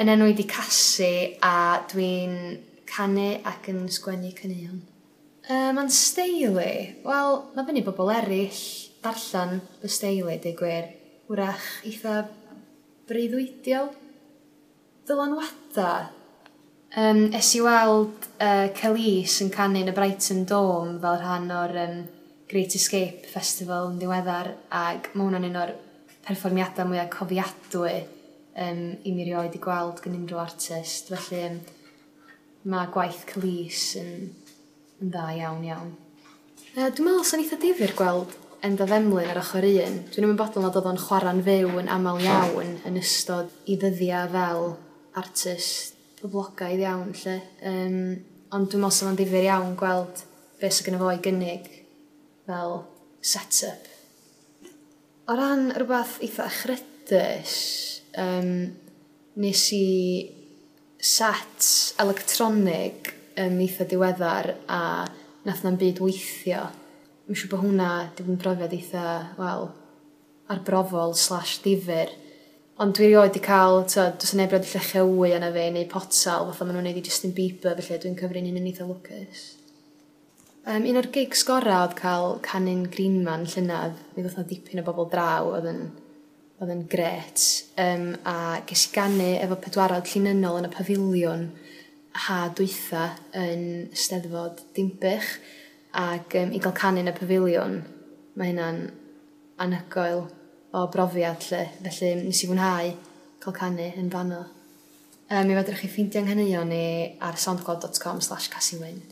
Yn enw i di casu a dwi'n canu ac yn sgwennu caneuon. Um, Mae'n steili. Wel, mae fyny bobl eraill darllen y steili, dy gwir. Wrach eitha breuddwydiol. Dylanwada. Um, es i weld uh, Calise yn canu yn y Brighton Dome fel rhan o'r um, Great Escape Festival yn ddiweddar ac mae hwnna'n un o'r perfformiadau mwyaf cofiadwy um, i mi rioed i gweld gan unrhyw artist. Felly um, mae gwaith Clis yn, yn dda iawn iawn. Uh, dwi'n meddwl sy'n eitha difyr gweld Enda Femlyn ar ochr un. Dwi'n yn bodol nad oedd o'n chwarae'n fyw yn aml iawn yn ystod i ddyddiau fel artist poblogaidd iawn lle. Um, ond dwi'n meddwl sy'n difyr iawn gweld beth sy'n gynnu fo i gynnig fel set-up. O ran rhywbeth eitha achrydus, um, nes i set electronig yn eitha diweddar a nath na'n byd weithio. Mi'n siŵr bod hwnna wedi bod yn brofiad eitha, wel, arbrofol slash difyr. Ond dwi rioed wedi cael, to, dwi'n neb roed i llechau ywy yna fe, neu potsal, fatha maen nhw'n neud i Justin Bieber, felly dwi'n cyfrin un yn eitha lwcus. Um, un o'r gigs gorau oedd cael Canin Greenman llynydd, mi ddoth na dipyn o bobl draw oedd yn oedd yn gret. Um, a ges i gannu efo pedwarod llunynol yn y pafiliwn ha dwytha yn steddfod Dimbych ac um, i gael canu yn y pafiliwn mae hynna'n anhygoel o brofiad lle felly nes i fwynhau cael canu yn fanno. Um, mi fedrwch chi ffeindio anghenion ni ar soundcloud.com slash casiwyn.